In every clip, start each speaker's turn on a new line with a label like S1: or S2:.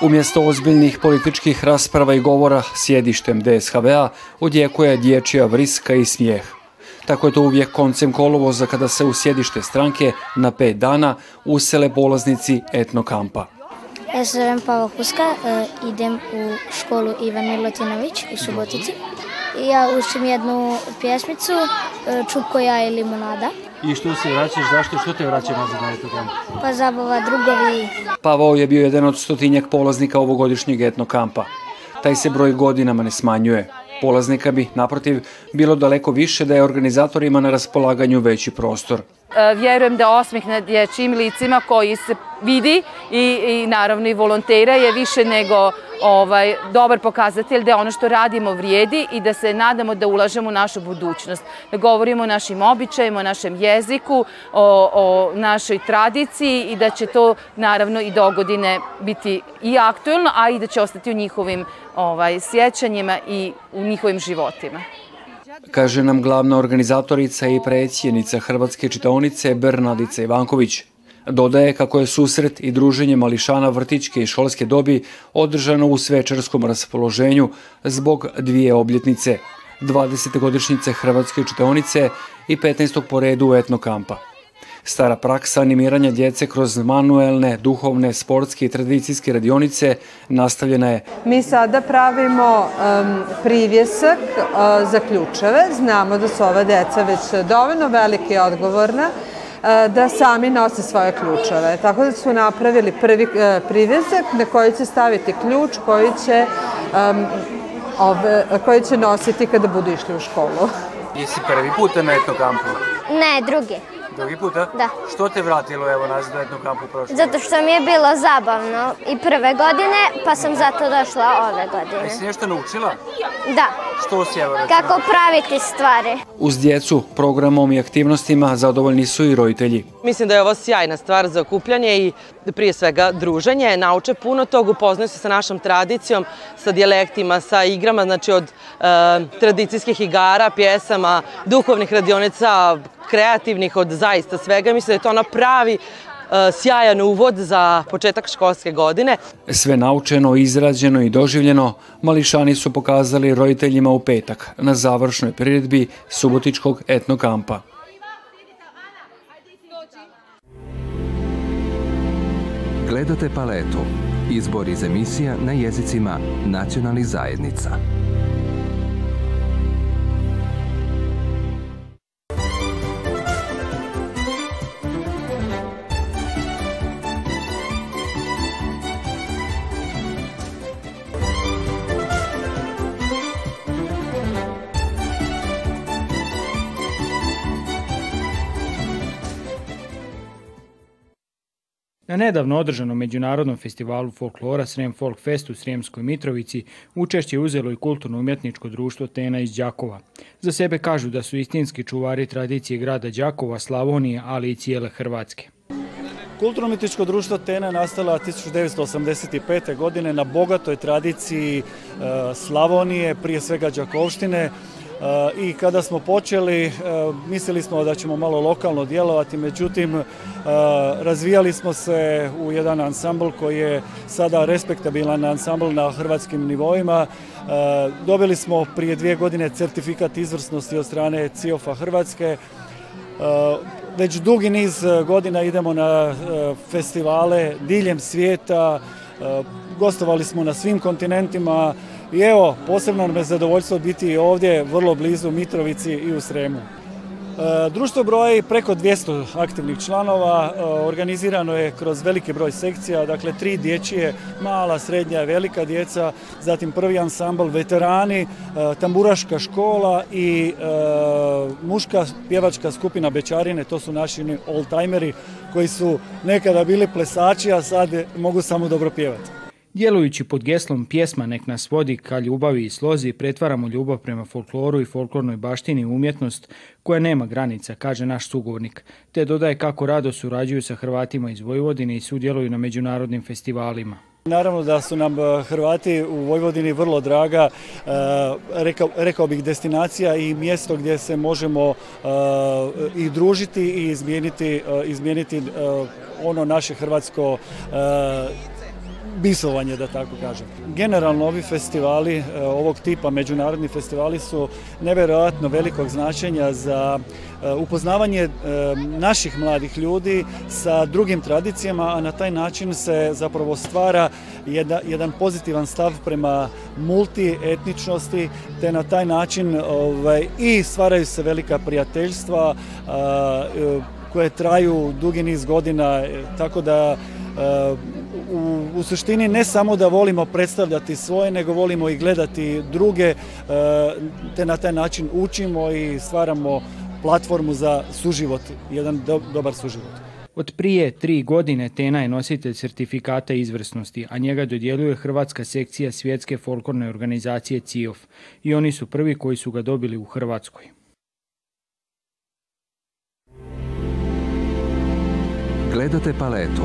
S1: Umjesto ozbiljnih političkih rasprava i govora sjedištem DSHV-a odjekuje dječja vriska i smijeh. Tako je to uvijek koncem kolovoza kada se u sjedište stranke na pet dana usele polaznici etnokampa.
S2: Ja se zovem Pavo Huska, e, idem u školu Ivan Milotinović u Subotici. Ja učim jednu pjesmicu e, Čupko ja i limonada.
S3: I što se vraćaš, zašto, što te vraća nazad na kampu?
S2: Pa zabava, drugovi.
S1: Pavao je bio jedan od stotinjak polaznika ovogodišnjeg etno kampa. Taj se broj godinama ne smanjuje. Polaznika bi, naprotiv, bilo daleko više da je organizatorima na raspolaganju veći prostor.
S4: E, vjerujem da osmih na dječjim licima koji se vidi i, naravno i volontera je više nego ovaj, dobar pokazatelj da ono što radimo vrijedi i da se nadamo da ulažemo u našu budućnost. Da govorimo o našim običajima, o našem jeziku, o, našoj tradiciji i da će to naravno i dogodine biti i aktuelno, a i da će ostati u njihovim ovaj, sjećanjima i u njihovim životima.
S1: Kaže nam glavna organizatorica i predsjednica Hrvatske čitaonice Bernadica Ivanković. Dodaje kako je susret i druženje mališana vrtičke i školske dobi održano u svečarskom raspoloženju zbog dvije obljetnice, 20. godišnjice Hrvatske čitaonice i 15. po redu etnokampa. Stara praksa animiranja djece kroz manuelne, duhovne, sportske i tradicijske radionice nastavljena je.
S5: Mi sada pravimo privjesak e, za ključeve. Znamo da su ova djeca već dovoljno velike i odgovorna E, da sami nose svoje ključeve. Tako da su napravili prvi e, privezak na koji će staviti ključ koji će, koji će nositi kada budu išli u školu.
S3: Jesi prvi put na kampu?
S2: Ne, drugi
S3: drugi
S2: Da.
S3: Što te vratilo evo nazad u kampu
S2: Zato što mi je bilo zabavno i prve godine, pa sam zato došla ove godine.
S3: Jesi nešto naučila?
S2: Da.
S3: Što si evo
S2: Kako praviti stvari.
S1: Uz djecu, programom i aktivnostima zadovoljni su i roditelji.
S6: Mislim da je ovo sjajna stvar za okupljanje i prije svega druženje. Nauče puno tog, upoznaju se sa našom tradicijom, sa dijalektima, sa igrama, znači od eh, tradicijskih igara, pjesama, duhovnih radionica, kreativnih, od zaista svega. Mislim da je to ona pravi uh, sjajan uvod za početak školske godine.
S1: Sve naučeno, izrađeno i doživljeno mališani su pokazali roditeljima u petak na završnoj priredbi Subotičkog etnokampa. Gledate paletu. Izbor emisija na jezicima nacionalnih zajednica. nedavno održanom Međunarodnom festivalu folklora Srem Folk Fest u Sremskoj Mitrovici učešće je uzelo i kulturno-umjetničko društvo Tena iz Đakova. Za sebe kažu da su istinski čuvari tradicije grada Đakova, Slavonije, ali i cijele Hrvatske.
S7: Kulturno-umjetničko društvo Tena je nastala 1985. godine na bogatoj tradiciji e, Slavonije, prije svega Đakovštine, i kada smo počeli e, mislili smo da ćemo malo lokalno djelovati, međutim e, razvijali smo se u jedan ansambl koji je sada respektabilan ansambl na hrvatskim nivoima. E, dobili smo prije dvije godine certifikat izvrsnosti od strane CIOFA Hrvatske. Već dugi niz godina idemo na festivale diljem svijeta, gostovali smo na svim kontinentima, i evo, posebno je zadovoljstvo biti ovdje, vrlo blizu Mitrovici i u Sremu. E, društvo broji preko 200 aktivnih članova, e, organizirano je kroz veliki broj sekcija, dakle tri dječje, mala, srednja velika djeca, zatim prvi ansambl veterani, e, tamburaška škola i muška pjevačka skupina Bečarine, to su naši oldtimeri koji su nekada bili plesači, a sad mogu samo dobro pjevati.
S1: Djelujući pod geslom pjesma Nek nas vodi ka ljubavi i slozi, pretvaramo ljubav prema folkloru i folklornoj baštini umjetnost koja nema granica, kaže naš sugovornik, te dodaje kako rado surađuju sa Hrvatima iz Vojvodine i sudjeluju na međunarodnim festivalima.
S7: Naravno da su nam e, Hrvati u Vojvodini vrlo draga, e, rekao, bih, destinacija i mjesto gdje se možemo e, i družiti i izmijeniti ono naše hrvatsko bisovanje, da tako kažem. Generalno ovi festivali e, ovog tipa, međunarodni festivali su nevjerojatno velikog značenja za e, upoznavanje e, naših mladih ljudi sa drugim tradicijama, a na taj način se zapravo stvara jedan pozitivan stav prema multietničnosti, te na taj način ovaj, i stvaraju se velika prijateljstva koje traju dugi niz godina, tako da u, suštini ne samo da volimo predstavljati svoje, nego volimo i gledati druge, e, te na taj način učimo i stvaramo platformu za suživot, jedan dobar suživot.
S1: Od prije tri godine Tena je nositelj certifikata izvrsnosti, a njega dodjeljuje Hrvatska sekcija svjetske folklorne organizacije CIOF i oni su prvi koji su ga dobili u Hrvatskoj. Gledate paletu.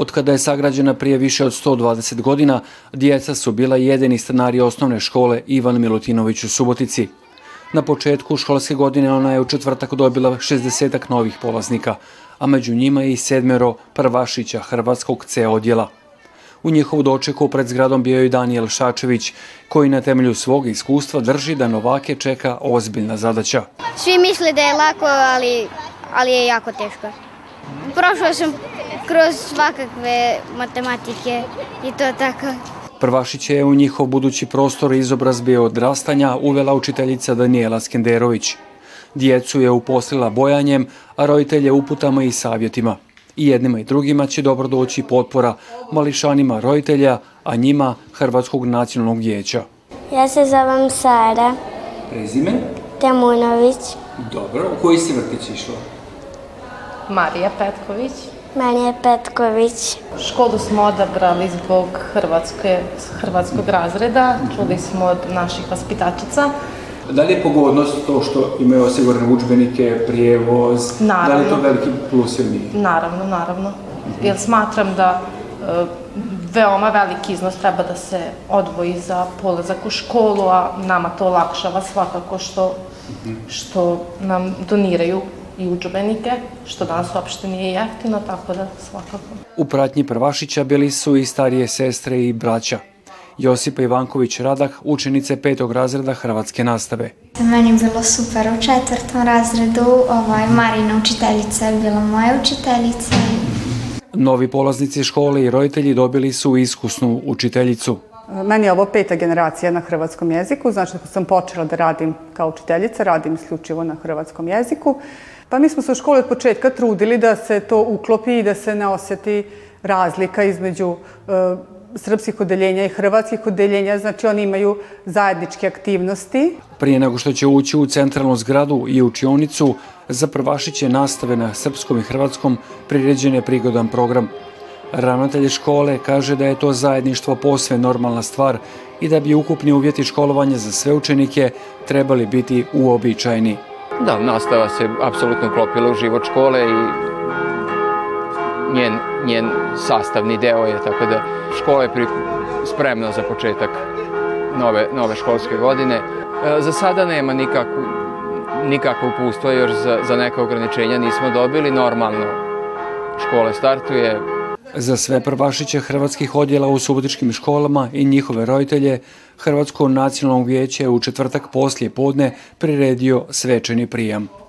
S1: od kada je sagrađena prije više od 120 godina, djeca su bila jedini stanari osnovne škole Ivan Milutinović u Subotici. Na početku školske godine ona je u četvrtak dobila 60 novih polaznika, a među njima je i sedmero prvašića Hrvatskog C odjela. U njihovu dočeku pred zgradom bio je Daniel Šačević, koji na temelju svog iskustva drži da Novake čeka ozbiljna zadaća.
S2: Svi misle da je lako, ali, je jako teško. Prošla sam kroz svakakve matematike i to tako.
S1: Prvašić je u njihov budući prostor bio odrastanja uvela učiteljica Danijela Skenderović. Djecu je uposlila bojanjem, a roditelje uputama i savjetima. I jednima i drugima će dobro doći potpora mališanima roditelja, a njima Hrvatskog nacionalnog vijeća.
S8: Ja se zovem Sara.
S3: Prezime?
S8: Temunović.
S3: Dobro, u koji si vrtić išla?
S9: Marija Petković.
S8: Meni je Petković.
S9: Školu smo odabrali zbog hrvatskog razreda. Čuli smo od naših vaspitačica.
S3: Da li je pogodnost to što imaju osigurane učbenike, prijevoz?
S9: Da
S3: li je to veliki plus ili
S9: nije? Naravno, naravno. Jer smatram da e, veoma veliki iznos treba da se odvoji za polazak u školu, a nama to olakšava svakako što, što nam doniraju i udžbenike, što danas uopšte nije jeftino, tako da svakako.
S1: U pratnji prvašića bili su i starije sestre i braća. Josipa Ivanković Radah, učenice petog razreda hrvatske nastave.
S10: Meni je bilo super u četvrtom razredu, ovaj, Marina učiteljica je bila moja učiteljica.
S1: Novi polaznici škole i roditelji dobili su iskusnu učiteljicu.
S11: Meni je ovo peta generacija na hrvatskom jeziku, znači sam počela da radim kao učiteljica, radim isključivo na hrvatskom jeziku. Pa mi smo se u školi od početka trudili da se to uklopi i da se ne osjeti razlika između e, srpskih odeljenja i hrvatskih odeljenja, znači oni imaju zajedničke aktivnosti.
S1: Prije nego što će ući u centralnu zgradu i učionicu, za prvašiće nastave na srpskom i hrvatskom priređen je prigodan program. Ravnatelj škole kaže da je to zajedništvo posve normalna stvar i da bi ukupni uvjeti školovanja za sve učenike trebali biti uobičajni.
S12: Da, nastava se apsolutno uklopila u život škole i njen, njen sastavni deo je, tako da škola je spremna za početak nove, nove školske godine. E, za sada nema nikakvu, nikakva još za, za neka ograničenja nismo dobili. Normalno škole startuje,
S1: za sve prvašiće hrvatskih odjela u subotičkim školama i njihove roditelje, Hrvatsko nacionalno vijeće u četvrtak poslije podne priredio svečani prijam.